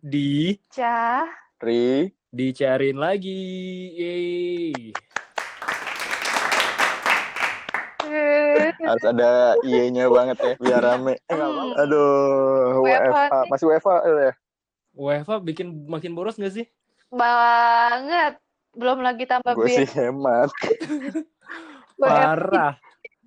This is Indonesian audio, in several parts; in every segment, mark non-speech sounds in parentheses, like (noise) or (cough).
di Ca. Ri. dicariin lagi. Yeay. Eh, Harus ada iye-nya banget ya biar rame. (laughs) Eh, apa-apa. Aduh, WFH WFH. Masih WFH ya? WFA bikin makin boros gak sih? banget. Belum lagi tambah Gue sih hemat. (laughs) Parah.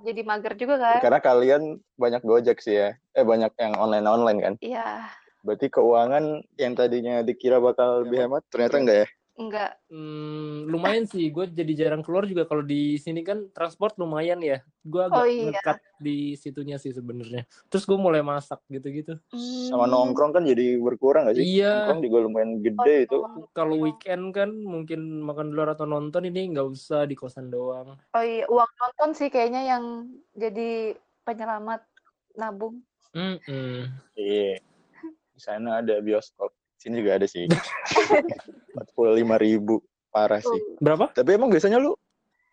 jadi mager juga kan? Karena kalian banyak gojek sih ya. Eh, banyak yang online-online kan. Iya, Berarti keuangan yang tadinya dikira bakal lebih hemat, ternyata enggak ya? enggak. Hmm, lumayan sih. Gue jadi jarang keluar juga kalau di sini kan transport lumayan ya. Gue agak Oh, iya. ngekat di situnya sih sebenarnya. Terus gue mulai masak gitu-gitu. Sama Hmm. nongkrong kan jadi berkurang gak sih? Iya. Nongkrong juga lumayan gede itu. Kalau weekend kan mungkin makan di luar atau nonton ini nggak usah di kosan doang. Oh iya, uang nonton sih kayaknya yang jadi penyelamat nabung. Mm-mm. Iya. Di sana ada bioskop. Sini juga ada sih. (laughs) 45 ribu. Parah sih. Berapa? Tapi emang biasanya lu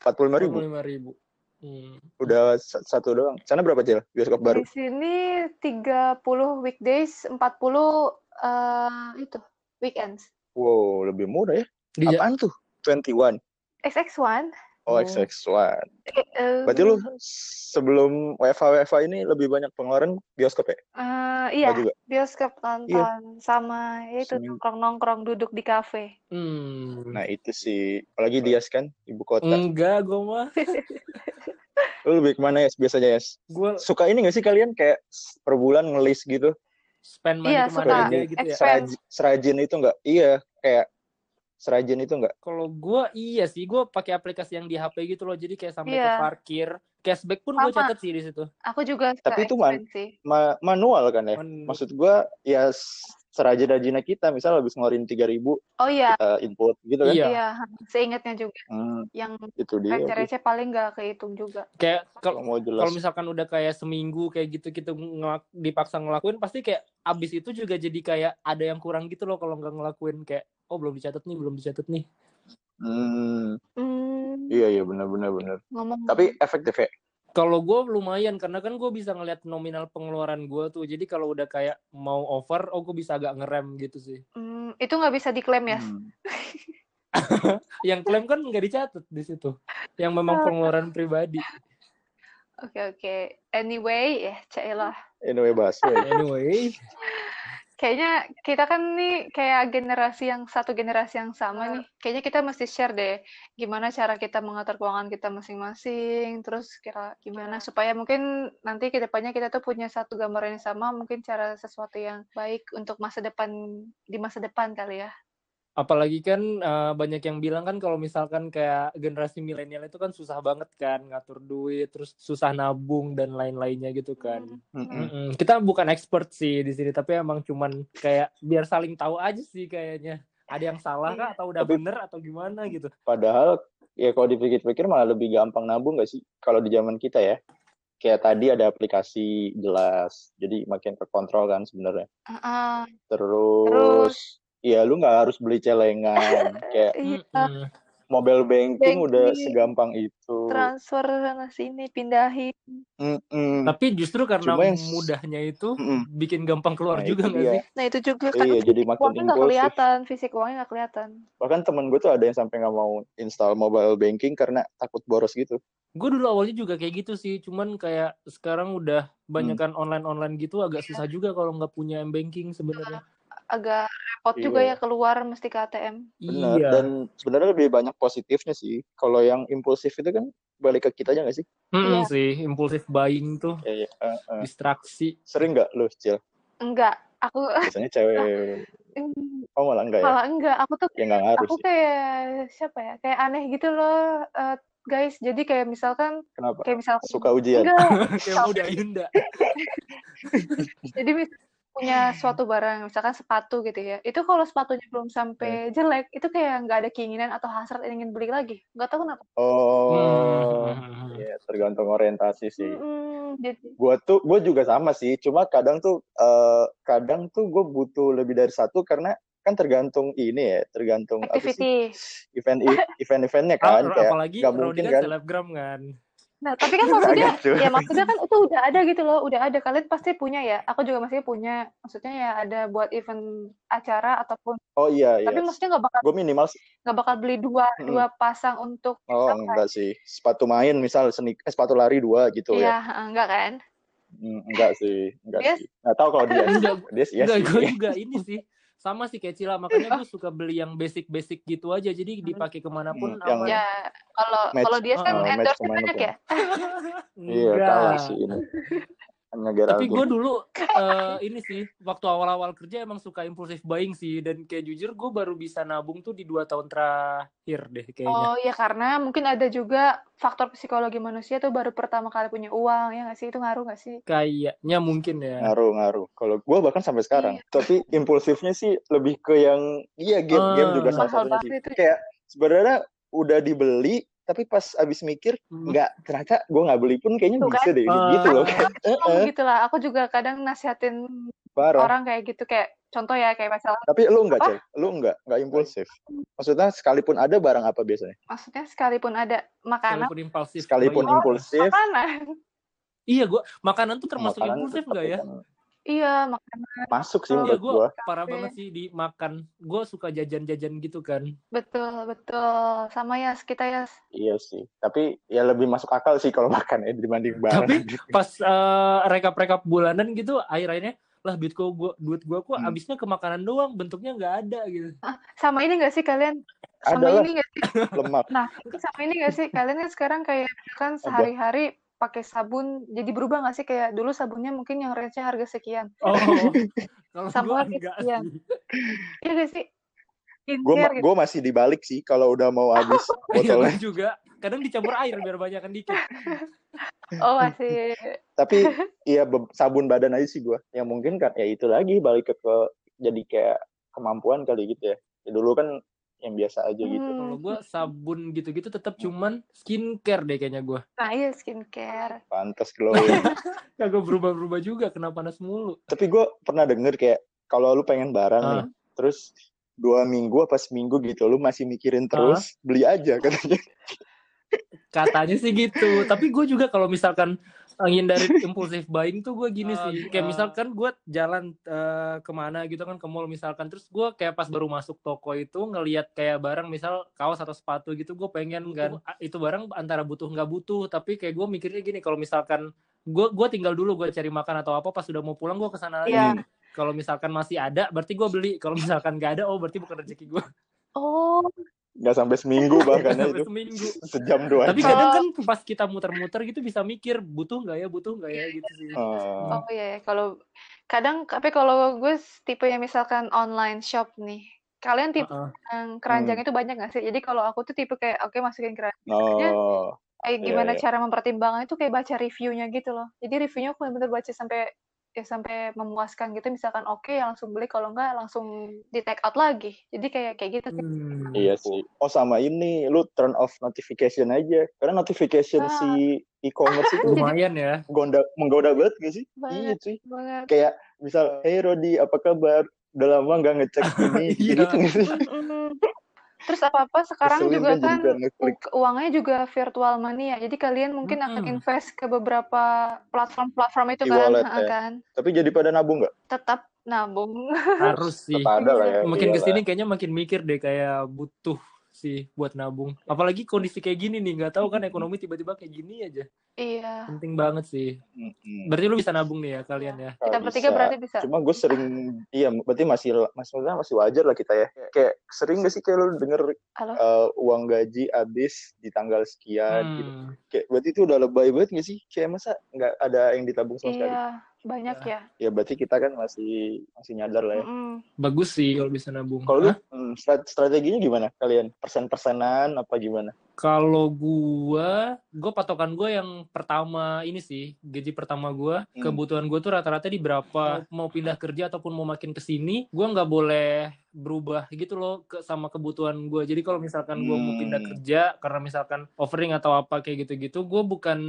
45 ribu? lima ribu. Hmm. Udah sa- satu doang. Sana berapa, Cil? Bioskop baru? Di sini 30 weekdays, 40 eh itu weekends. Wow, lebih murah ya. Di Apaan tuh? 21. XX1. Oh, Oh. XX1. Eh, eh, Berarti lu sebelum WFH-WFH ini lebih banyak pengeluaran bioskop ya? eh, iya, juga? bioskop nonton sama ya itu nongkrong-nongkrong duduk di kafe. Hmm. Nah, itu sih. Apalagi Dias kan, ibu kota. Enggak, gue mah. (laughs) Lu lebih ke mana ya biasanya ya? Gue Suka ini gak sih kalian kayak per bulan ngelis gitu? spend money Iya, ke mana suka. aja gitu ya. Serajin, serajin itu enggak? Iya, kayak serajin itu enggak? Kalau gue iya sih, gue pakai aplikasi yang di HP gitu loh. Jadi kayak sampai ke Iya. parkir, cashback pun gue catat sih di situ. Aku juga Tapi itu man- sih. Ma- manual kan ya? Man- Maksud gua ya serajin-rajinnya kita, misal habis ngeluarin 3000 Oh iya, kita input gitu kan? Iya. iya, seingatnya juga. Hmm, Yang itu dia. receh-receh paling nggak kehitung juga. Kayak Kalau mau jelas. kalau misalkan udah kayak seminggu kayak gitu kita ngelak- dipaksa ngelakuin pasti kayak abis itu juga jadi kayak ada yang kurang gitu loh kalau nggak ngelakuin kayak oh belum dicatat nih belum dicatat nih Hmm, Hmm, iya iya benar-benar benar. ngomong Tapi efektif ya? Kalau gue lumayan karena kan gue bisa ngeliat nominal pengeluaran gue tuh jadi kalau udah kayak mau over oh gue bisa agak ngerem gitu sih Hmm, itu nggak bisa diklaim ya? Hmm. (laughs) yang klaim kan nggak dicatat di situ yang memang pengeluaran pribadi Oke oke. Anyway, ya Cailah. Anyway bahas ya. anyway Kayaknya kita kan nih kayak generasi yang satu generasi yang sama nih. Kayaknya kita mesti share deh gimana cara kita mengatur keuangan kita masing-masing. Terus kira gimana supaya mungkin nanti ke depannya kita tuh punya satu gambaran yang sama. Mungkin cara sesuatu yang baik untuk masa depan di masa depan kali ya. Apalagi kan eh, banyak yang bilang kan kalau misalkan kayak generasi milenial itu kan susah banget kan ngatur duit terus susah nabung dan lain-lainnya gitu kan Hmm. Mm-mm. Mm-mm. Kita bukan expert sih di sini, tapi emang cuman kayak biar saling tahu aja sih kayaknya. Ada yang salah kah atau udah Tapi- bener atau gimana gitu. Padahal ya kalau dipikir-pikir malah lebih gampang nabung gak sih? Kalau di zaman kita ya. Kayak tadi ada aplikasi jelas, jadi makin terkontrol kan sebenarnya. Ah, ah. Terus, ya lu nggak harus beli celengan. (laughs) kayak iya. Mobile banking udah Banking. segampang itu. Transfer sana sini, pindahin. Mm-mm. Tapi justru karena Cuma yang- mudahnya itu Mm-mm. bikin gampang keluar Nah, juga nggak sih? Nah itu juga kan Iya, jadi makin uangnya nggak kelihatan, fisik uangnya nggak kelihatan. Bahkan temen gue tuh ada yang sampai nggak mau install mobile banking karena takut boros gitu. Gue dulu awalnya juga kayak gitu sih, cuman kayak sekarang udah banyakan Hmm. online-online gitu agak susah juga kalau nggak punya m banking sebenarnya. Agak repot juga Iya. ya keluar mesti ke ATM. Benar. Iya. Dan sebenarnya lebih banyak positifnya sih. Kalau yang impulsif itu kan balik ke kita aja nggak sih? Mm-mm Iya. sih, impulsif buying tuh, Ya, ya. eh, eh. distraksi. Sering nggak lu, Cil? Enggak, aku Biasanya cewek. (laughs) Oh malah enggak ya? malah enggak. Aku tuh Ya nggak ngaruh aku sih. kayak siapa ya? Kayak aneh gitu loh, eh, guys. Jadi kayak misalkan Kenapa? kayak misalkan Suka ujian? enggak. (laughs) kayak muda Yunda. (laughs) Jadi mis- punya suatu barang, misalkan sepatu gitu ya. Itu kalau sepatunya belum sampai jelek, itu kayak nggak ada keinginan atau hasrat ingin beli lagi. Nggak tahu kenapa. Oh, Hmm. ya tergantung orientasi sih. Mm-mm, jadi Gua tuh, gue juga sama sih. Cuma kadang tuh, eh, kadang tuh gue butuh lebih dari satu karena kan tergantung ini ya, tergantung apa sih activity. event (laughs) event eventnya Ah, kan kayak apalagi nggak mungkin kan kan. selebgram kan. Nah, tapi kan maksudnya, ya maksudnya kan itu udah ada gitu loh, udah ada. Kalian pasti punya ya. Aku juga masih punya. Maksudnya ya ada buat event acara ataupun. Oh iya, iya. Tapi maksudnya nggak bakal Gue minimal, nggak bakal beli dua Mm-mm. dua pasang untuk oh exercise. enggak sih. Sepatu main misal seni, eh, sepatu lari dua gitu Iya, ya. heeh, enggak kan? Hmm, enggak sih, enggak Dia- sih. Nggak tahu kalau dia. Enggak, dia sih, ya enggak sih. gue juga ini sih sama sih kayak Cila makanya (laughs) gue suka beli yang basic-basic gitu aja jadi dipakai ke mana pun Hmm, yang- aman Ya, kalau kalau dia kan uh, endorse banyak ya. Iya, tahu sih ini. Hanya Tapi gue dulu eh, ini sih waktu awal-awal kerja emang suka impulsif buying sih dan kayak jujur gue baru bisa nabung tuh di dua tahun terakhir deh kayaknya. Oh ya karena mungkin ada juga faktor psikologi manusia tuh baru pertama kali punya uang ya nggak sih itu ngaruh nggak sih? Kayaknya mungkin ya. ngaruh ngaruh kalau gue bahkan sampai sekarang Iya. tapi impulsifnya sih lebih ke yang iya game game Ah. juga salah Mahal satunya sih itu. kayak sebenarnya udah dibeli tapi pas abis mikir Hmm. nggak ternyata gue nggak beli pun kayaknya Tuh bisa kan? deh Ah. gitu loh kayak (laughs) eh, Oh eh, gitu lah. Aku juga kadang nasihatin parah orang kayak gitu kayak contoh ya kayak masalah tapi lu nggak cel lu nggak nggak impulsif maksudnya sekalipun ada barang apa biasanya maksudnya sekalipun ada makanan Sekalipun impulsif. sekalipun impulsif makanan Iya gue makanan tuh termasuk makanan impulsif tetap gak ya? Iya makanan. Masuk sih menurut gue gue parah banget sih di makan. Gue suka jajan-jajan gitu kan. betul betul. Sama ya kita ya. Iya sih. Tapi ya lebih masuk akal sih kalau makan ya dibanding barang. Tapi pas eh, rekap-rekap bulanan gitu akhir-akhirnya lah duit gua, gua duit gua kok Hmm. abisnya ke makanan doang bentuknya nggak ada gitu. sama ini gak sih kalian? Sama Adalah. ini gak sih? (laughs) Lemak. Nah itu sama ini gak sih? Kalian kan sekarang kayak kan sehari-hari pakai sabun jadi berubah gak sih kayak dulu sabunnya mungkin yang range harga sekian Oh. (laughs) Kalau lagi enggak sekian. iya gak sih gue gitu masih dibalik sih kalau udah mau habis (laughs) Iya botolnya gua juga. Kadang dicampur air biar banyak kan dikit. (laughs) oh masih tapi iya sabun badan aja sih gue yang mungkin kan ya itu lagi balik ke, ke jadi kayak kemampuan kali gitu ya, ya dulu kan yang biasa aja gitu Hmm. Kalau gua sabun gitu-gitu tetap cuman skincare deh kayaknya gua. nah iya skincare pantas glowing (laughs) Kagak berubah-berubah juga kena panas mulu. tapi gue pernah denger kayak kalau lu pengen barang Ah. nih terus dua minggu apa seminggu gitu lu masih mikirin terus beli aja katanya (laughs) Katanya sih gitu. Tapi gue juga kalau misalkan ngindarin impulsif buying tuh gue gini sih. Kayak misalkan gue jalan eh, ke mana gitu kan ke mall misalkan. Terus gue kayak pas baru masuk toko itu ngelihat kayak barang misal kaos atau sepatu gitu. Gue pengen kan itu barang antara butuh nggak butuh. Tapi kayak gue mikirnya gini kalau misalkan gue gua tinggal dulu gue cari makan atau apa pas sudah mau pulang gue ke sana lagi. Iya. Kalau misalkan masih ada berarti gue beli. Kalau misalkan nggak ada oh berarti bukan rezeki gue. oh nggak sampai seminggu (laughs) bahkan ya itu seminggu. sejam dua Tapi jam kadang kan pas kita muter-muter gitu bisa mikir butuh nggak ya, butuh nggak ya gitu sih. Ah, oh iya ya. kalau kadang tapi kalau gue tipe yang misalkan online shop nih kalian tipe Heeh. yang keranjang Hmm. itu banyak gak sih jadi kalau aku tuh tipe kayak oke masukin keranjang oh kayak Iya, gimana iya. cara mempertimbangkan itu kayak baca reviewnya gitu loh jadi reviewnya aku bener-bener baca sampai ya sampai memuaskan gitu misalkan oke ya langsung beli kalau enggak langsung di take out lagi jadi kayak kayak gitu sih Hmm. Iya sih. Oh sama ini, lu turn off notification aja. Karena notification Ah. si e-commerce itu (laughs) Lumayan ya. gonda, menggoda banget gak sih? Iya Banget. sih. banget Kayak misal, hey Rodi, apa kabar? Udah lama nggak ngecek (laughs) ini, Iya. gitu sih? Terus apa apa sekarang Keselin juga kan kan uangnya juga virtual money ya jadi kalian mungkin akan Mm-mm. invest ke beberapa platform-platform itu kan ha-ha ya. kan Tapi jadi pada nabung nggak? tetap nabung (laughs) Harus sih. Tetap ada lah ya. Makin iyalah. ke sini kayaknya makin mikir deh kayak butuh sih buat nabung. Apalagi kondisi kayak gini nih, nggak tahu kan ekonomi tiba-tiba kayak gini aja. Iya Penting banget sih. Berarti lu bisa nabung nih ya kalian ya. Kita bertiga berarti bisa Cuma gue sering, iya berarti masih maksudnya masih wajar lah kita ya. Kayak sering gak sih kayak lu denger halo eh, uang gaji habis di tanggal sekian gitu. Hmm. Kayak berarti itu udah lebay banget gak sih? Kayak masa nggak ada yang ditabung sama sekali? iya banyak ya Ya berarti kita kan masih masih nyadar lah ya. Mm-mm. Bagus sih kalau bisa nabung. Kalau lu hmm, strat- strateginya gimana kalian? Persen-persenan apa gimana? Kalau gua, gua patokan gua yang pertama ini sih, gaji pertama gua, Hmm. kebutuhan gua tuh rata-rata di berapa. Mau pindah kerja ataupun mau makin ke sini, gua nggak boleh berubah gitu loh ke sama kebutuhan gua. Jadi kalau misalkan gua mau pindah Hmm. kerja karena misalkan offering atau apa kayak gitu-gitu, gua bukan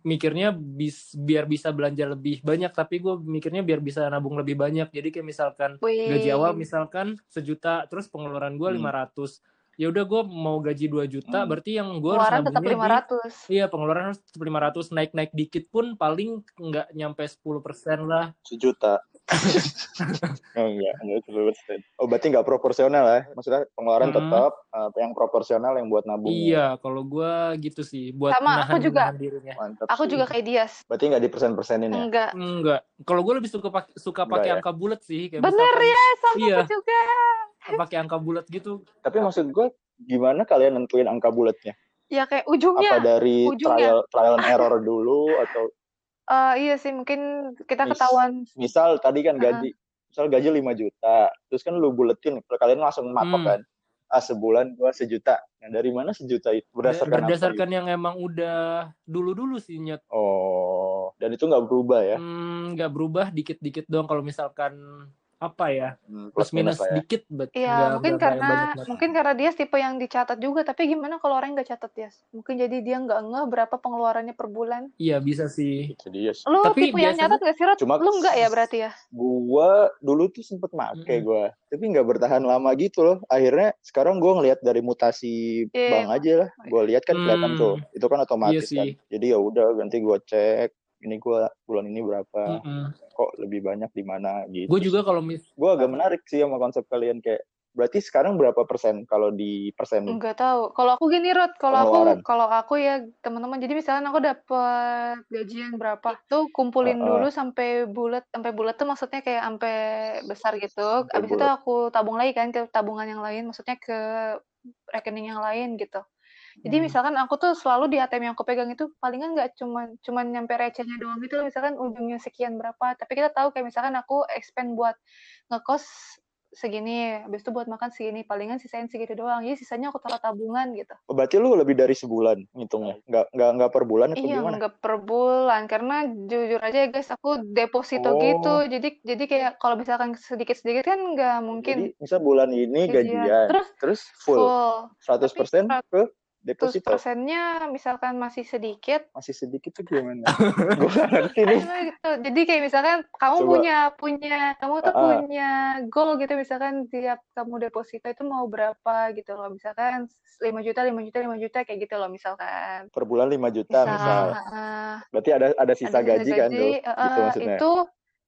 mikirnya bis, biar bisa belanja lebih banyak, tapi gua mikirnya biar bisa nabung lebih banyak. Jadi kayak misalkan Wih. gaji awal misalkan sejuta terus pengeluaran gue Hmm. 500 ya udah gue mau gaji 2 juta Hmm. berarti yang gue harus Pengeluaran tetap nabungnya di 500. iya pengeluaran harus 500 naik-naik dikit pun paling nggak nyampe 10% lah sejuta. (laughs) oh enggak, enggak persen. Oh berarti nggak proporsional ya? Maksudnya pengeluaran Hmm. tetap uh, yang proporsional yang buat nabung. iya kalau gue gitu sih buat Sama, aku juga. nahan dirinya Mantap. Aku sih. juga kayak Dias. Berarti nggak di persen-persenin ya? Enggak. enggak kalau gue lebih suka pakai suka pakai ya? angka bulat sih kayak Bener misalkan- ya, sama Iya. aku juga. Pakai angka bulat gitu Tapi maksud gue gimana kalian nentuin angka bulatnya? Ya kayak Apa ujungnya. dari ujungnya. trial trial and error (laughs) dulu atau Eh, iya sih, mungkin kita Mis- ketahuan. misal tadi kan gaji misal gaji 5 juta terus kan lu buletin kalian langsung matok Hmm. kan ah sebulan gua sejuta nah dari mana sejuta itu berdasarkan, apa berdasarkan gitu? yang emang udah dulu-dulu sih nyet oh dan itu nggak berubah ya Hmm, nggak berubah dikit-dikit doang kalau misalkan apa ya Hmm, plus minus lah ya. dikit Iya, nggak- mungkin karena banyak mungkin karena dia tipe yang dicatat juga, tapi gimana kalau orang nggak catat ya? Mungkin jadi dia nggak ngeh berapa pengeluarannya per bulan. iya bisa sih itu dia sih. Lu Tapi tipe yang biasanya- nyatat nggak sih, Rod? Cuma- Lu nggak ya berarti ya? gua dulu tuh sempet make Mm-mm. gua tapi nggak bertahan lama gitu loh akhirnya sekarang gua ngelihat dari mutasi Iya, bank aja lah gua lihat kan kelihatan Hmm. tuh itu kan otomatis Iya kan sih. jadi ya udah ganti gua cek ini gua bulan ini berapa Mm-mm. kok lebih banyak di mana gitu gue juga kalau mis gue agak menarik sih sama konsep kalian kayak berarti sekarang berapa persen kalau di persen Nggak tahu. Kalau aku gini, Rod, kalau aku kalau aku ya teman-teman, jadi misalnya aku dapat gajian berapa, tuh kumpulin Heeh. dulu sampai bulat, sampai bulat tuh maksudnya kayak sampai besar gitu. Sampai Abis itu bulat. aku tabung lagi kan ke tabungan yang lain, maksudnya ke rekening yang lain gitu. Jadi Hmm. misalkan aku tuh selalu di ATM yang aku pegang itu palingan nggak cuman cuman nyampe recehnya doang gitu loh, misalkan ujungnya sekian berapa. Tapi kita tahu kayak misalkan aku expend buat ngekos segini, habis itu buat makan segini, palingan sisain segitu doang. Jadi sisanya aku taruh tabungan gitu. Oh, berarti lu lebih dari sebulan ngitungnya nggak nggak nggak per bulan atau Iya, gimana nggak per bulan karena jujur aja ya guys, aku deposito Oh. gitu. Jadi jadi kayak kalau misalkan sedikit-sedikit kan nggak mungkin jadi misal bulan ini gajian. gajian Terus terus full full. 100% ke Terus deposito persennya misalkan masih sedikit, masih sedikit tuh gimana (laughs) gue nggak ngerti nih gitu. Jadi kayak misalkan kamu Coba. punya punya kamu tuh Ah. punya goal gitu misalkan tiap kamu deposito itu mau berapa gitu loh. Misalkan 5 juta, 5 juta, 5 juta kayak gitu loh misalkan. per bulan 5 juta Misal, misal ah, berarti ada ada sisa ada gaji kan tuh eh, gitu eh, maksudnya itu itu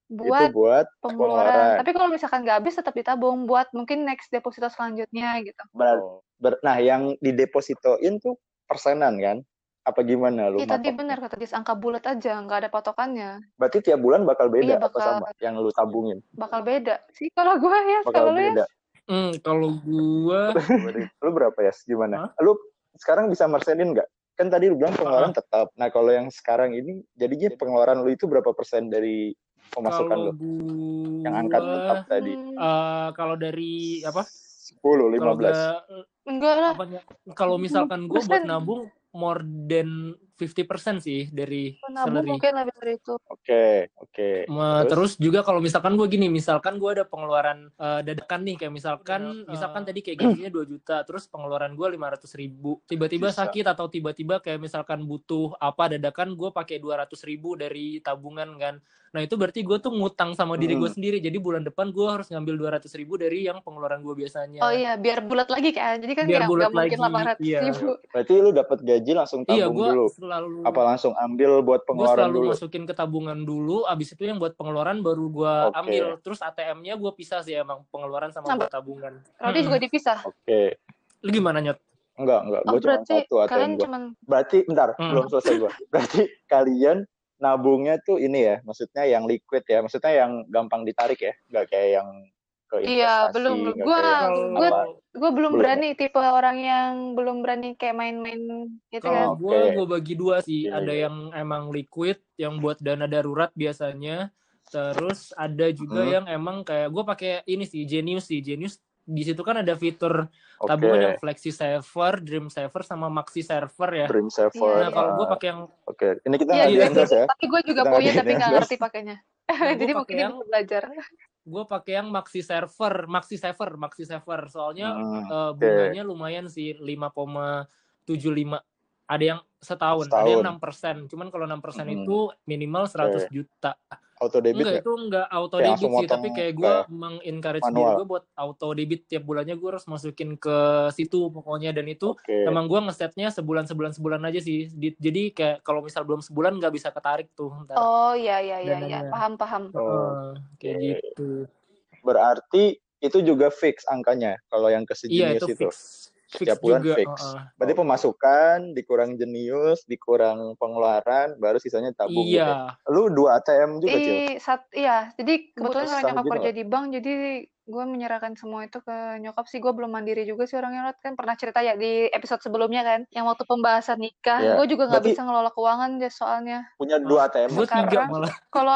buat buat pengeluaran. pengeluaran. Tapi kalau misalkan nggak habis tetap ditabung buat mungkin next deposito selanjutnya gitu. Ber- ber- nah yang didepositoin tuh persenan kan? Apa gimana? Lu Iya tadi benar kata Dis, angka bulat aja, nggak ada patokannya. berarti tiap bulan bakal beda Iya, apa bakal- sama yang lu tabungin? Bakal beda. Sih kalau gue ya, bakal kalau lu ya. beda. Hmm, kalau gua (laughs) lu berapa ya gimana? Lu sekarang bisa mersenin nggak? Kan tadi lu bilang pengeluaran tetap. Nah kalau yang sekarang ini jadinya pengeluaran lu itu berapa persen dari pemasukan kalau lu? Gua yang angkat tetap tadi. Eh, kalau dari apa 10 kalau 15 gak enggak lah. apanya? Kalau misalkan gue buat nabung more than 50% sih dari Nabung salary. mungkin lebih dari itu. oke oke Ma- Terus? terus? juga kalau misalkan gue gini, misalkan gue ada pengeluaran eh, dadakan nih, kayak misalkan, misalkan tadi kayak gajinya 2 juta, terus pengeluaran gue 500 ribu, tiba-tiba Bisa. sakit atau tiba-tiba kayak misalkan butuh apa dadakan, gue pakai 200 ribu dari tabungan kan. Nah itu berarti gue tuh ngutang sama diri gue Hmm. sendiri, jadi bulan depan gue harus ngambil 200 ribu dari yang pengeluaran gue biasanya. Oh iya, biar bulat lagi kan. Jadi kan Biar nggak bulat nggak mungkin lagi, 800 iya. ribu. berarti lu dapat gaji langsung Iya, tabung gue dulu selalu apa langsung ambil buat gue pengeluaran selalu dulu masukin ke tabungan dulu, abis itu yang buat pengeluaran baru gue Oke. ambil. Terus ATM-nya gue pisah sih emang pengeluaran sama buat tabungan. Rodi Mm-mm. juga dipisah. oke Lu gimana nyot? enggak enggak Oh gue cuma berarti satu ATM kalian gua cuman berarti bentar Hmm. belum selesai gua (laughs) berarti kalian nabungnya tuh ini ya maksudnya yang liquid ya maksudnya yang gampang ditarik ya nggak kayak yang ke Iya, belum, Gua- apa. gue belum berani tipe orang yang belum berani kayak main-main gitu kan. Kalau Oke. gue gue bagi dua sih. Oke. Ada yang emang liquid, yang buat dana darurat biasanya. Terus ada juga Hmm. yang emang kayak gue pakai ini sih Genius sih Genius. Di situ kan ada fitur oke tabungan yang Flexi Saver, Dream Saver, sama Maxi Saver ya. dream saver Iya, Nah kalau gue Ah, pakai yang oke ini kita Iya, iya. endorse ya Tapi gue juga Kita punya tapi nggak endorse. ngerti pakainya. (laughs) Jadi mungkin yang- bisa belajar. Gue pakai yang Maxi Saver, Maxi Saver, Maxi Saver. Soalnya Hmm, eh, bunganya lumayan sih 5,75 ada yang setahun, ada yang Setahun. 6 persen. Cuman kalau 6 persen Hmm. itu minimal 100 juta. Auto debit Enggak, nggak? itu enggak auto Kayak debit sih, motong tapi kayak gue kayak mengencourage diri manual. gue buat auto debit tiap bulannya gue harus masukin ke situ pokoknya dan itu Oke. emang gue ngesetnya sebulan sebulan sebulan aja sih. Di- jadi kayak kalau misal belum sebulan nggak bisa ketarik tuh ntar. Oh iya iya iya iya, Dananya. paham paham. Oh, Heeh, kayak oke. gitu. Berarti itu juga fix angkanya kalau yang ke Iya itu itu. fix. Fix Setiap bulan juga. fix. heeh. Berarti pemasukan dikurang jenius, dikurang pengeluaran, baru sisanya tabung gitu. ya. Iya. Lu dua ATM juga, Cil? Iya. Jadi kebetulan karena nyokap kerja di bank, jadi gue menyerahkan semua itu ke nyokap sih. Gue belum mandiri juga sih orangnya Rod. kan pernah cerita ya di episode sebelumnya kan, yang waktu pembahasan nikah, Iya. gue juga nggak Berarti- bisa ngelola keuangan deh soalnya. Punya dua ATM. Gue tiga Sekarang- malah. Kalau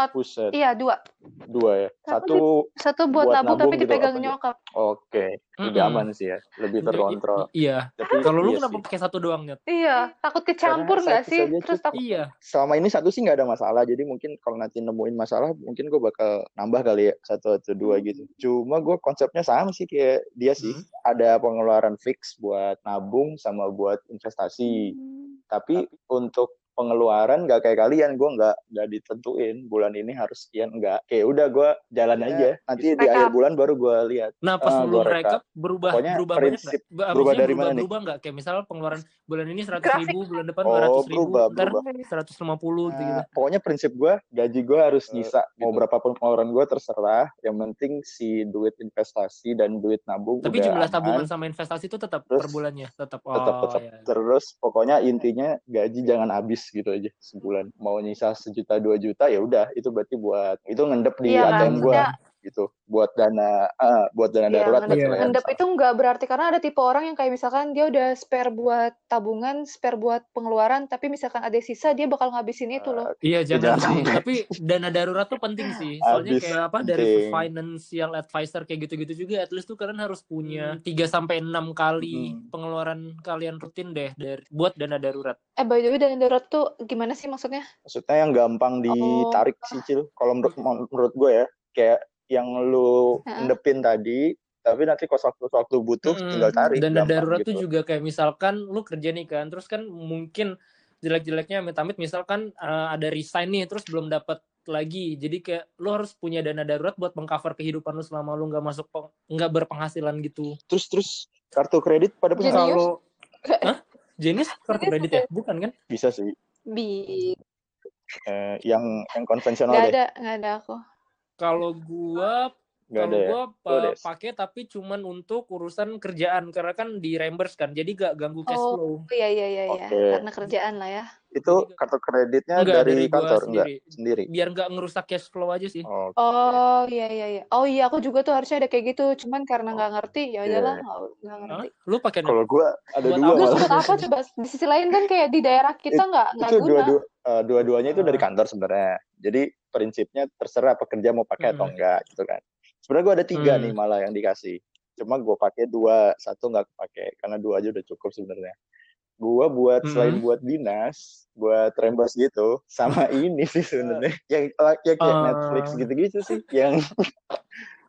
iya dua, dua ya. Tapi Satu, satu buat, Buat nabung, nabung tapi gitu, dipegang nyokap. oke. Lebih aman sih ya. Lebih terkontrol. I- Iya. Tapi Kalau lu iya kenapa pakai satu doang Nyet? Iya, takut kecampur nggak sih? Terus takut Iya. Selama ini satu sih nggak ada masalah. Jadi mungkin kalau nanti nemuin masalah, mungkin gue bakal nambah kali ya. Satu atau dua gitu. Cuma gue konsepnya sama sih kayak dia sih. Hmm. Ada pengeluaran fix buat nabung sama buat investasi. Hmm. Tapi untuk pengeluaran nggak kayak kalian, gue nggak nggak ditentuin bulan ini harus sekian nggak. Kayak udah gue jalan Iya. aja. Nanti di akhir bulan baru gue lihat. Nah pas lu gua rekap. rekap berubah Pokoknya berubah banyak prinsip nggak? Ba- berubah dari berubah mana nih? berubah nggak? Kayak misal pengeluaran bulan ini seratus ribu, bulan depan Oh, dua ratus ribu, berubah, ntar seratus lima puluh gitu. Nah, pokoknya prinsip gue, gaji gue harus Eh, bisa. Mau gitu. berapapun pengeluaran gue terserah. Yang penting si duit investasi dan duit nabung Tapi jumlah aman. tabungan sama investasi itu tetap Terus- per bulannya, tetap. Oh, tetap tetap iya. terus pokoknya intinya gaji jangan habis gitu aja sebulan. Mau nyisa sejuta dua juta ya udah itu berarti buat itu ngendep di Iya kan, ATM gue gitu buat dana ah, buat dana Iya, darurat buat kalian. ngendep itu nggak berarti karena ada tipe orang yang kayak misalkan dia udah spare buat tabungan, spare buat pengeluaran, tapi misalkan ada sisa dia bakal ngabisin itu loh. Iya jangan jangan sih. Tapi (laughs) dana darurat tuh penting sih. Soalnya Habis kayak apa dari financial advisor kayak gitu-gitu juga. At least tuh kalian harus punya 3 sampai enam kali Hmm. pengeluaran kalian rutin deh dari buat dana darurat. Eh by the way dana darurat tuh gimana sih maksudnya? maksudnya yang gampang ditarik sih cil kalau menurut menurut gue ya kayak yang lu endepin tadi tapi nanti kalau waktu waktu butuh Mm-mm. tinggal tarik Dana gampang darurat gitu. tuh juga kayak misalkan lu kerja nih kan, terus kan mungkin jelek-jeleknya amit-amit misalkan eh, ada resign nih terus belum dapat lagi. Jadi kayak lu harus punya dana darurat buat mengcover kehidupan lu selama lu nggak masuk nggak berpenghasilan gitu. terus terus kartu kredit pada punya? Kalau (laughs) Hah? Jenis kartu kredit ya? Bukan kan? bisa sih Bi, Eh, yang yang konvensional deh ada, nggak ada aku. Kalau gua kalau ya gua Oh, des. pakai tapi cuman untuk urusan kerjaan karena kan di reimburse kan. Jadi gak ganggu cash Oh. flow. Iya iya iya iya, Oke. karena kerjaan lah ya. itu kartu kreditnya Enggak, dari, dari gua kantor enggak sendiri. sendiri Biar nggak ngerusak cash flow aja sih. oh Oh iya iya iya. Oh iya aku juga tuh harusnya ada kayak gitu, cuman karena nggak ngerti ya Oke. udahlah nggak ngerti. Lu pakai kalau gua ada Buat dua malah buat apa coba? Di sisi lain kan kayak di daerah kita nggak nggak itu guna. dua dua eh, dua-duanya itu dari Ah. kantor sebenarnya jadi prinsipnya terserah pekerja mau pakai atau enggak gitu kan sebenarnya gua ada tiga Hmm. nih malah yang dikasih cuma gua pakai dua satu nggak kepake karena dua aja udah cukup sebenarnya gua buat selain Hmm. buat dinas buat reimburse gitu sama (laughs) ini sih sebenarnya (laughs) yang ya kayak Ah. Netflix gitu-gitu sih yang (laughs)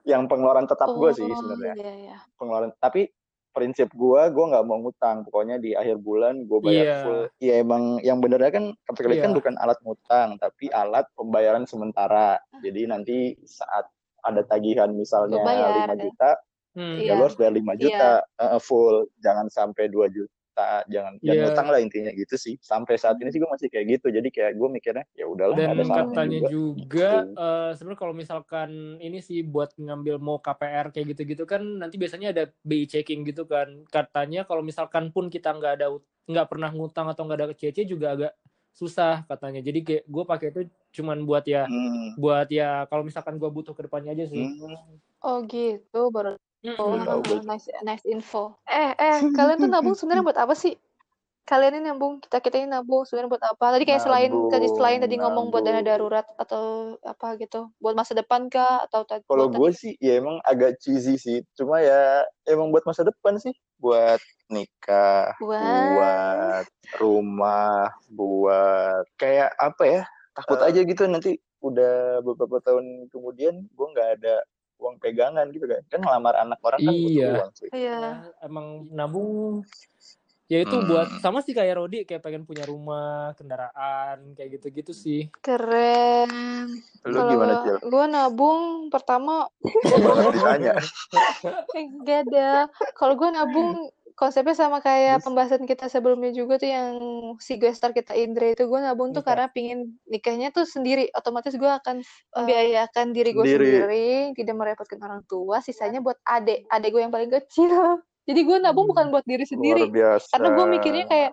yang pengeluaran tetap gua sih sebenarnya Iya iya. pengeluaran tapi prinsip gua gua nggak mau ngutang pokoknya di akhir bulan gua bayar Iya. full ya emang yang benernya kan kartu kredit kan Iya. bukan alat ngutang tapi alat pembayaran sementara jadi nanti saat ada tagihan misalnya 5 deh. juta Hmm. Iya. ya lo harus bayar 5 juta eh, full jangan sampai 2 juta jangan jangan Iya. ngutang lah intinya gitu sih sampai saat ini sih gue masih kayak gitu jadi kayak gue mikirnya ya udahlah Dan ada katanya juga juga, Gitu. eh, sebenarnya kalau misalkan ini sih buat ngambil mau KPR kayak gitu-gitu kan nanti biasanya ada BI checking gitu kan. Katanya kalau misalkan pun kita nggak ada nggak pernah ngutang atau nggak ada CC juga agak susah katanya. Jadi kayak gue pakai itu cuman buat ya Hmm, buat ya kalau misalkan gue butuh ke depannya aja sih. hmm, Oh gitu baru. Oh, gue. nice nice info. Eh eh (laughs) kalian tuh nabung sebenarnya buat apa sih? Kalian ini nabung, kita kita ini nabung sebenarnya buat apa? Tadi kayak selain tadi selain tadi ngomong buat dana nabung. darurat atau apa gitu, buat masa depan kah atau tadi Kalau gue sih ya emang agak cheesy sih. Cuma ya emang buat masa depan sih. Buat nikah, buat buat rumah, buat kayak apa ya? Takut Eh. aja gitu nanti udah beberapa tahun kemudian gue nggak ada uang pegangan gitu kan. Kan ngelamar anak orang kan butuh Iya. uang sih. iya. Ya, emang nabung ya itu Hmm. buat sama sih kayak Rodi kayak pengen punya rumah kendaraan kayak gitu-gitu sih Keren. Lu Kalau gimana, Cil? gue nabung pertama eh, gak ada. Kalau gue nabung konsepnya sama kayak pembahasan kita sebelumnya juga tuh yang si Guestar kita Indra itu gue nabung tuh Nikah. karena pingin nikahnya tuh sendiri otomatis gue akan membiayakan diri gue Sendiri. sendiri tidak merepotkan orang tua sisanya buat adek adek gue yang paling kecil (laughs) jadi gue nabung Hmm. bukan buat diri Luar sendiri biasa. karena gue mikirnya kayak.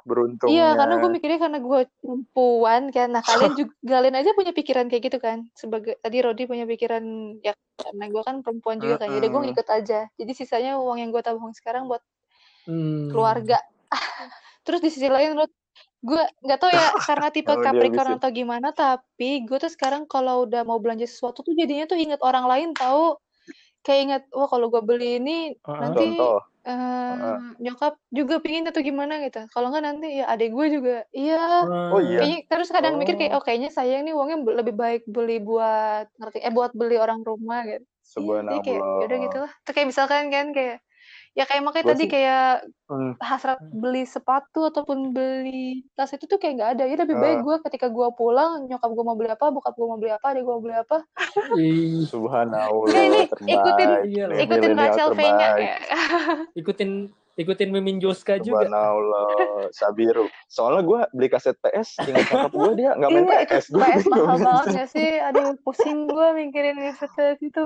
Iya, karena gue mikirnya karena gue perempuan kan. Nah, kalian (laughs) juga kalian aja punya pikiran kayak gitu kan. Sebagai tadi Rodi punya pikiran ya karena gue kan perempuan juga kan. Jadi gue ngikut aja. Jadi sisanya uang yang gue tabung sekarang buat Hmm. keluarga. (laughs) Terus di sisi lain Rod, gue nggak tahu ya (laughs) karena tipe Oh, Capricorn atau gimana, tapi gue tuh sekarang kalau udah mau belanja sesuatu tuh jadinya tuh inget orang lain tahu. Kayak inget, wah kalau gue beli ini Heeh. nanti Contoh. eh, nyokap juga pingin atau gimana gitu. Kalau nggak nanti ya adek gue juga. Iya. Oh iya. Kayaknya terus kadang mikir kayak Oh. oh kayaknya sayang nih uangnya lebih baik beli buat ngerti eh buat beli orang rumah gitu. Iya, jadi kayak Subhanallah. yaudah gitu lah. Tuh kayak misalkan kan kayak ya kayak makanya Gua tadi sih- kayak Hmm. hasrat beli sepatu ataupun beli tas itu tuh kayak nggak ada. Ya lebih baik Ah. gue ketika gue pulang nyokap gue mau beli apa, bokap gue mau beli apa, adik gue mau beli apa. Ih, (laughs) Subhanallah. Ini terbaik. ikutin iya ikutin Rachel V-nya terbaik. ya. (laughs) ikutin ikutin Mimin Joska juga Subhanallah. Sabiru. Soalnya gue beli kaset PS, ingat nyokap gue dia nggak main Iya, itu PS. Gue PS mahal banget gak sih? Aduh, pusing gue mikirin PS itu.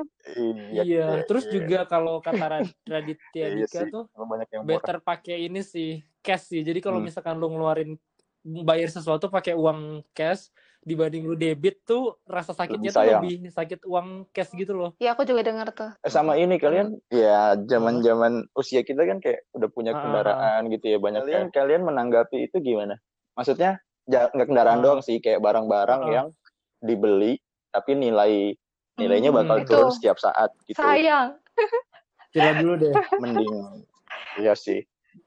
iya terus juga kalau kata Ra- Raditya Iya Dika sih. tuh yang better pakai ini sih cash sih jadi kalau Hmm. misalkan lu ngeluarin bayar sesuatu pakai uang cash dibanding lu debit tuh rasa sakitnya tuh sayang. lebih sakit uang cash gitu loh Ya aku juga denger tuh. Eh, sama ini kalian ya zaman zaman usia kita kan kayak udah punya Ah, kendaraan gitu ya banyak kalian Oke. kalian menanggapi itu gimana maksudnya nggak kendaraan Ah. doang sih kayak barang-barang Ah. yang dibeli tapi nilai nilainya Hmm, bakal itu. turun setiap saat gitu Sayang, Cila dulu deh (laughs) mending iya sih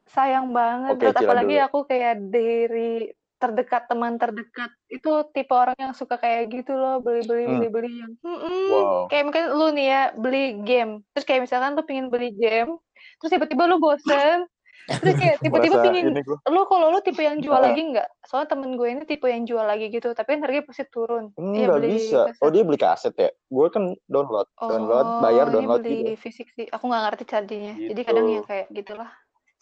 sayang banget. Cila apalagi dulu. aku kayak dari terdekat teman terdekat itu tipe orang yang suka kayak gitu loh beli-beli Hmm. beli-beli yang "Mm-mm." wow kayak mungkin lu nih ya beli game terus kayak misalkan lu pingin beli game terus tiba-tiba lu bosen terus kayak (laughs) tiba-tiba pingin lu kalau lu tipe yang jual lagi nggak soalnya temen gue ini tipe yang jual lagi gitu tapi kan harganya pasti turun Iya, nggak beli bisa kaset. oh dia beli kaset ya gue kan download download bayar Oh, download beli gitu fisik sih. Aku nggak ngerti caranya. Jadi Gitu. kadang ya kayak gitulah.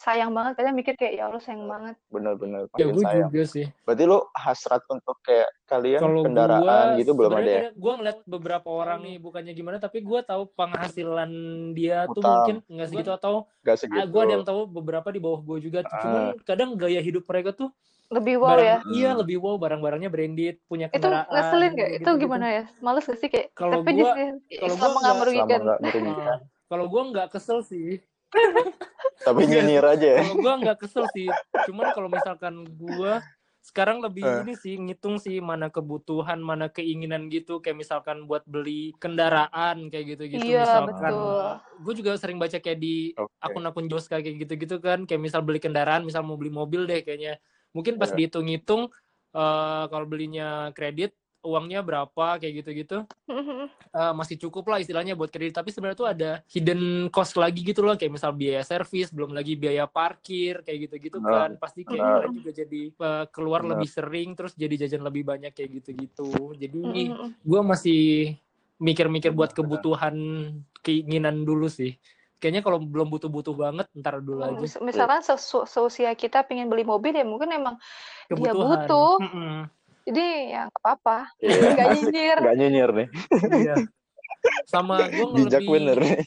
Sayang banget. Kadang mikir kayak ya Allah sayang banget. bener-bener ya gue sayang juga sih berarti lu hasrat untuk kayak kalian kalau kendaraan gua gitu belum ada ya gue ngeliat beberapa orang nih bukannya gimana tapi gue tahu penghasilan dia tuh Utang. mungkin nggak segitu atau gak ah, segitu gue ada yang tahu beberapa di bawah gue juga Ah. cuman kadang gaya hidup mereka tuh Lebih wow barang ya. iya Hmm. lebih wow barang-barangnya branded punya Itu kendaraan ngeselin gak? Itu gitu-gitu. gimana ya? Males gak sih kayak? Kalau tapi gua- kalau nggak merugikan. selama nggak merugikan Ah, kalau gue nggak kesel sih (laughs) tapi nyinyir aja ya kalau gue nggak kesel sih cuman kalau misalkan gue sekarang lebih Eh. ini sih ngitung sih mana kebutuhan mana keinginan gitu kayak misalkan buat beli kendaraan kayak gitu-gitu Iya, misalkan betul. gue juga sering baca kayak di Oke. akun-akun Joska kayak gitu-gitu kan kayak misal beli kendaraan misal mau beli mobil deh kayaknya mungkin pas Iya. dihitung-hitung eh, kalau belinya kredit uangnya berapa kayak gitu-gitu eh, masih cukup lah istilahnya buat kredit tapi sebenarnya tuh ada hidden cost lagi gitu loh kayak misal biaya servis belum lagi biaya parkir kayak gitu-gitu Benar. kan pasti kayak kita juga jadi eh, keluar Benar. lebih sering terus jadi jajan lebih banyak kayak gitu-gitu jadi Mm-mm. gue masih mikir-mikir buat kebutuhan keinginan dulu sih kayaknya kalau belum butuh-butuh banget ntar dulu aja Mis- Misalkan sesu- seusia kita pengen beli mobil ya mungkin emang dia kebutuhan butuh. Mm-mm. Jadi ya nggak apa-apa. (laughs) Nggak nyinyir. nggak nyinyir nih Iya. sama gue bijak lebih bener nih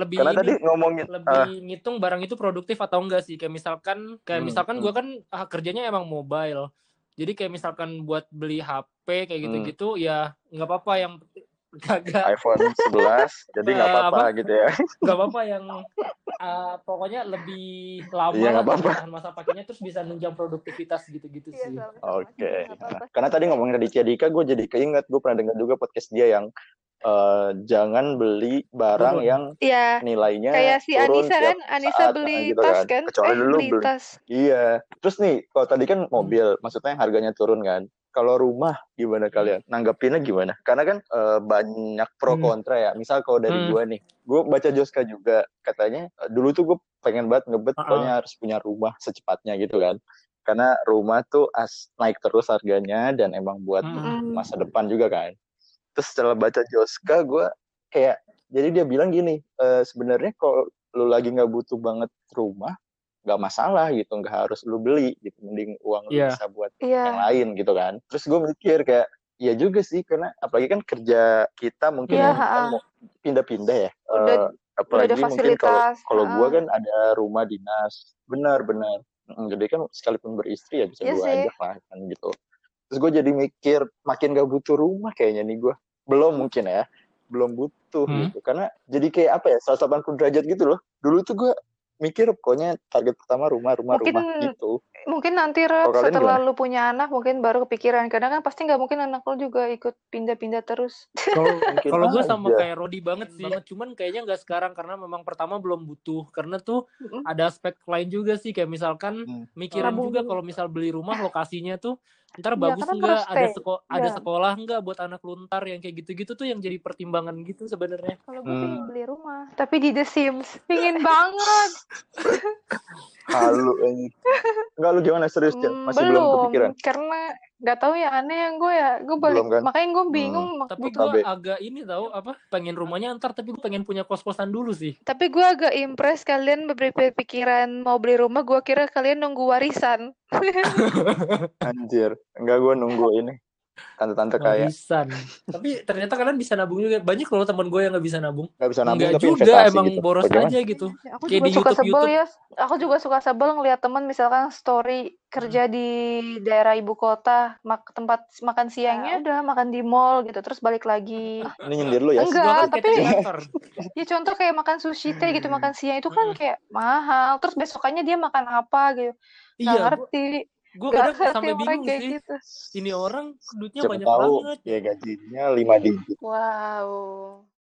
lebih karena ini, tadi ngomongin lebih ah, ngitung barang itu produktif atau enggak sih kayak misalkan kayak Hmm, misalkan hmm. gue kan ah, kerjanya emang mobile jadi kayak misalkan buat beli HP kayak Hmm. gitu-gitu ya nggak apa-apa yang kagak iPhone 11 jadi nggak Eh, apa-apa apa? gitu ya nggak apa-apa yang ah, pokoknya lebih lama Iya, apa-apa. tahan masa pakainya terus bisa nunjang produktivitas gitu-gitu Iya, sih sama-sama. Oke. Nggak apa-apa. Karena tadi ngomongin Raditya Dika, gue jadi keinget gue pernah dengar juga podcast dia yang eh, jangan beli barang Turun. yang Iya. nilainya Kayak si turun Anissa kan, Anissa saat, beli nah, gitu tas kan. kan? Kecuali eh, dulu beli beli- tas. Iya. Terus nih, kalau tadi kan mobil, maksudnya yang harganya turun kan. Kalau rumah gimana kalian? Nanggapinnya gimana? Karena kan eh, banyak pro Hmm. kontra ya. Misal kalau dari Hmm. gue nih, gue baca Joska juga katanya eh, dulu tuh gue pengen banget ngebet Uh-uh. pokoknya harus punya rumah secepatnya gitu kan. Karena rumah tuh as naik terus harganya dan emang buat Hmm. masa depan juga kan. Terus setelah baca Joska, gue kayak jadi dia bilang gini, eh, sebenarnya kalau lu lagi nggak butuh banget rumah, nggak masalah gitu, nggak harus lu beli gitu, mending uang lu Iya. bisa buat Iya. yang lain gitu kan. Terus gue mikir kayak Iya juga sih karena apalagi kan kerja kita mungkin kan kita mau pindah-pindah ya. Udah- Eh, apalagi ada mungkin kalau kalau gua ha-ha. kan ada rumah dinas. Benar benar. Mm, Jadi kan sekalipun beristri ya bisa Iya dua sih. ajak lah kan gitu. Terus gue jadi mikir makin gak butuh rumah kayaknya nih gue. Belum mungkin ya. Belum butuh Hmm. gitu. Karena jadi kayak apa ya 180 derajat gitu loh. Dulu tuh gue mikir pokoknya target pertama rumah rumah Mungkin rumah gitu. Mungkin nanti Rep, kalian setelah gimana? lu punya anak mungkin baru kepikiran. Karena kan pasti nggak mungkin anak lu juga ikut pindah-pindah terus. Kalau (laughs) gue sama aja. kayak Rodi banget sih, cuman kayaknya nggak sekarang karena memang pertama belum butuh. Karena tuh Mm-mm. ada aspek lain juga sih kayak misalkan Hmm. mikirin Nabung juga kalau misal beli rumah lokasinya tuh ntar Iya, bagus karena nggak terus ada seko ada Iya. sekolah nggak buat anak lu ntar yang kayak gitu-gitu tuh yang jadi pertimbangan gitu sebenarnya. Kalau gue Hmm. pengen beli rumah, tapi di The Sims. Pingin banget. (laughs) Halu ini. Enggak lu gimana serius? Hmm, Masih belum, kepikiran. Karena nggak tahu ya aneh yang gue ya. Gue balik, Belum kan? makanya gue bingung. mak- Tapi gue agak ini tahu apa pengen rumahnya ntar tapi gue pengen punya kos-kosan dulu sih. Tapi gue agak impress kalian berpikiran mau beli rumah. Gue kira kalian nunggu warisan. (laughs) Anjir. Enggak gua nunggu ini. Tante-tante kaya. Warisan. (laughs) tapi ternyata kalian bisa nabung juga. Banyak loh teman gue yang nggak bisa nabung. Enggak bisa nabung Enggak tapi juga investasi emang gitu. boros Bagaimana? aja gitu. Aku Kayak juga di suka sebel YouTube-YouTube. ya. Aku juga suka sebel ngeliat teman misalkan story kerja di daerah ibu kota, mak tempat makan siangnya udah makan di mall gitu, terus balik lagi. Ini nyindir lu ya. Enggak. Kan tapi-. (laughs) Ya contoh kayak makan sushi teh gitu makan siang itu kan Hmm. kayak mahal. Terus besokannya dia makan apa gitu. Nggak Iya, ngerti. Gue kadang sampai bingung kayak sih. gitu. Ini orang duitnya Siapa banyak tahu banget. ya gajinya 5 digit. Wow.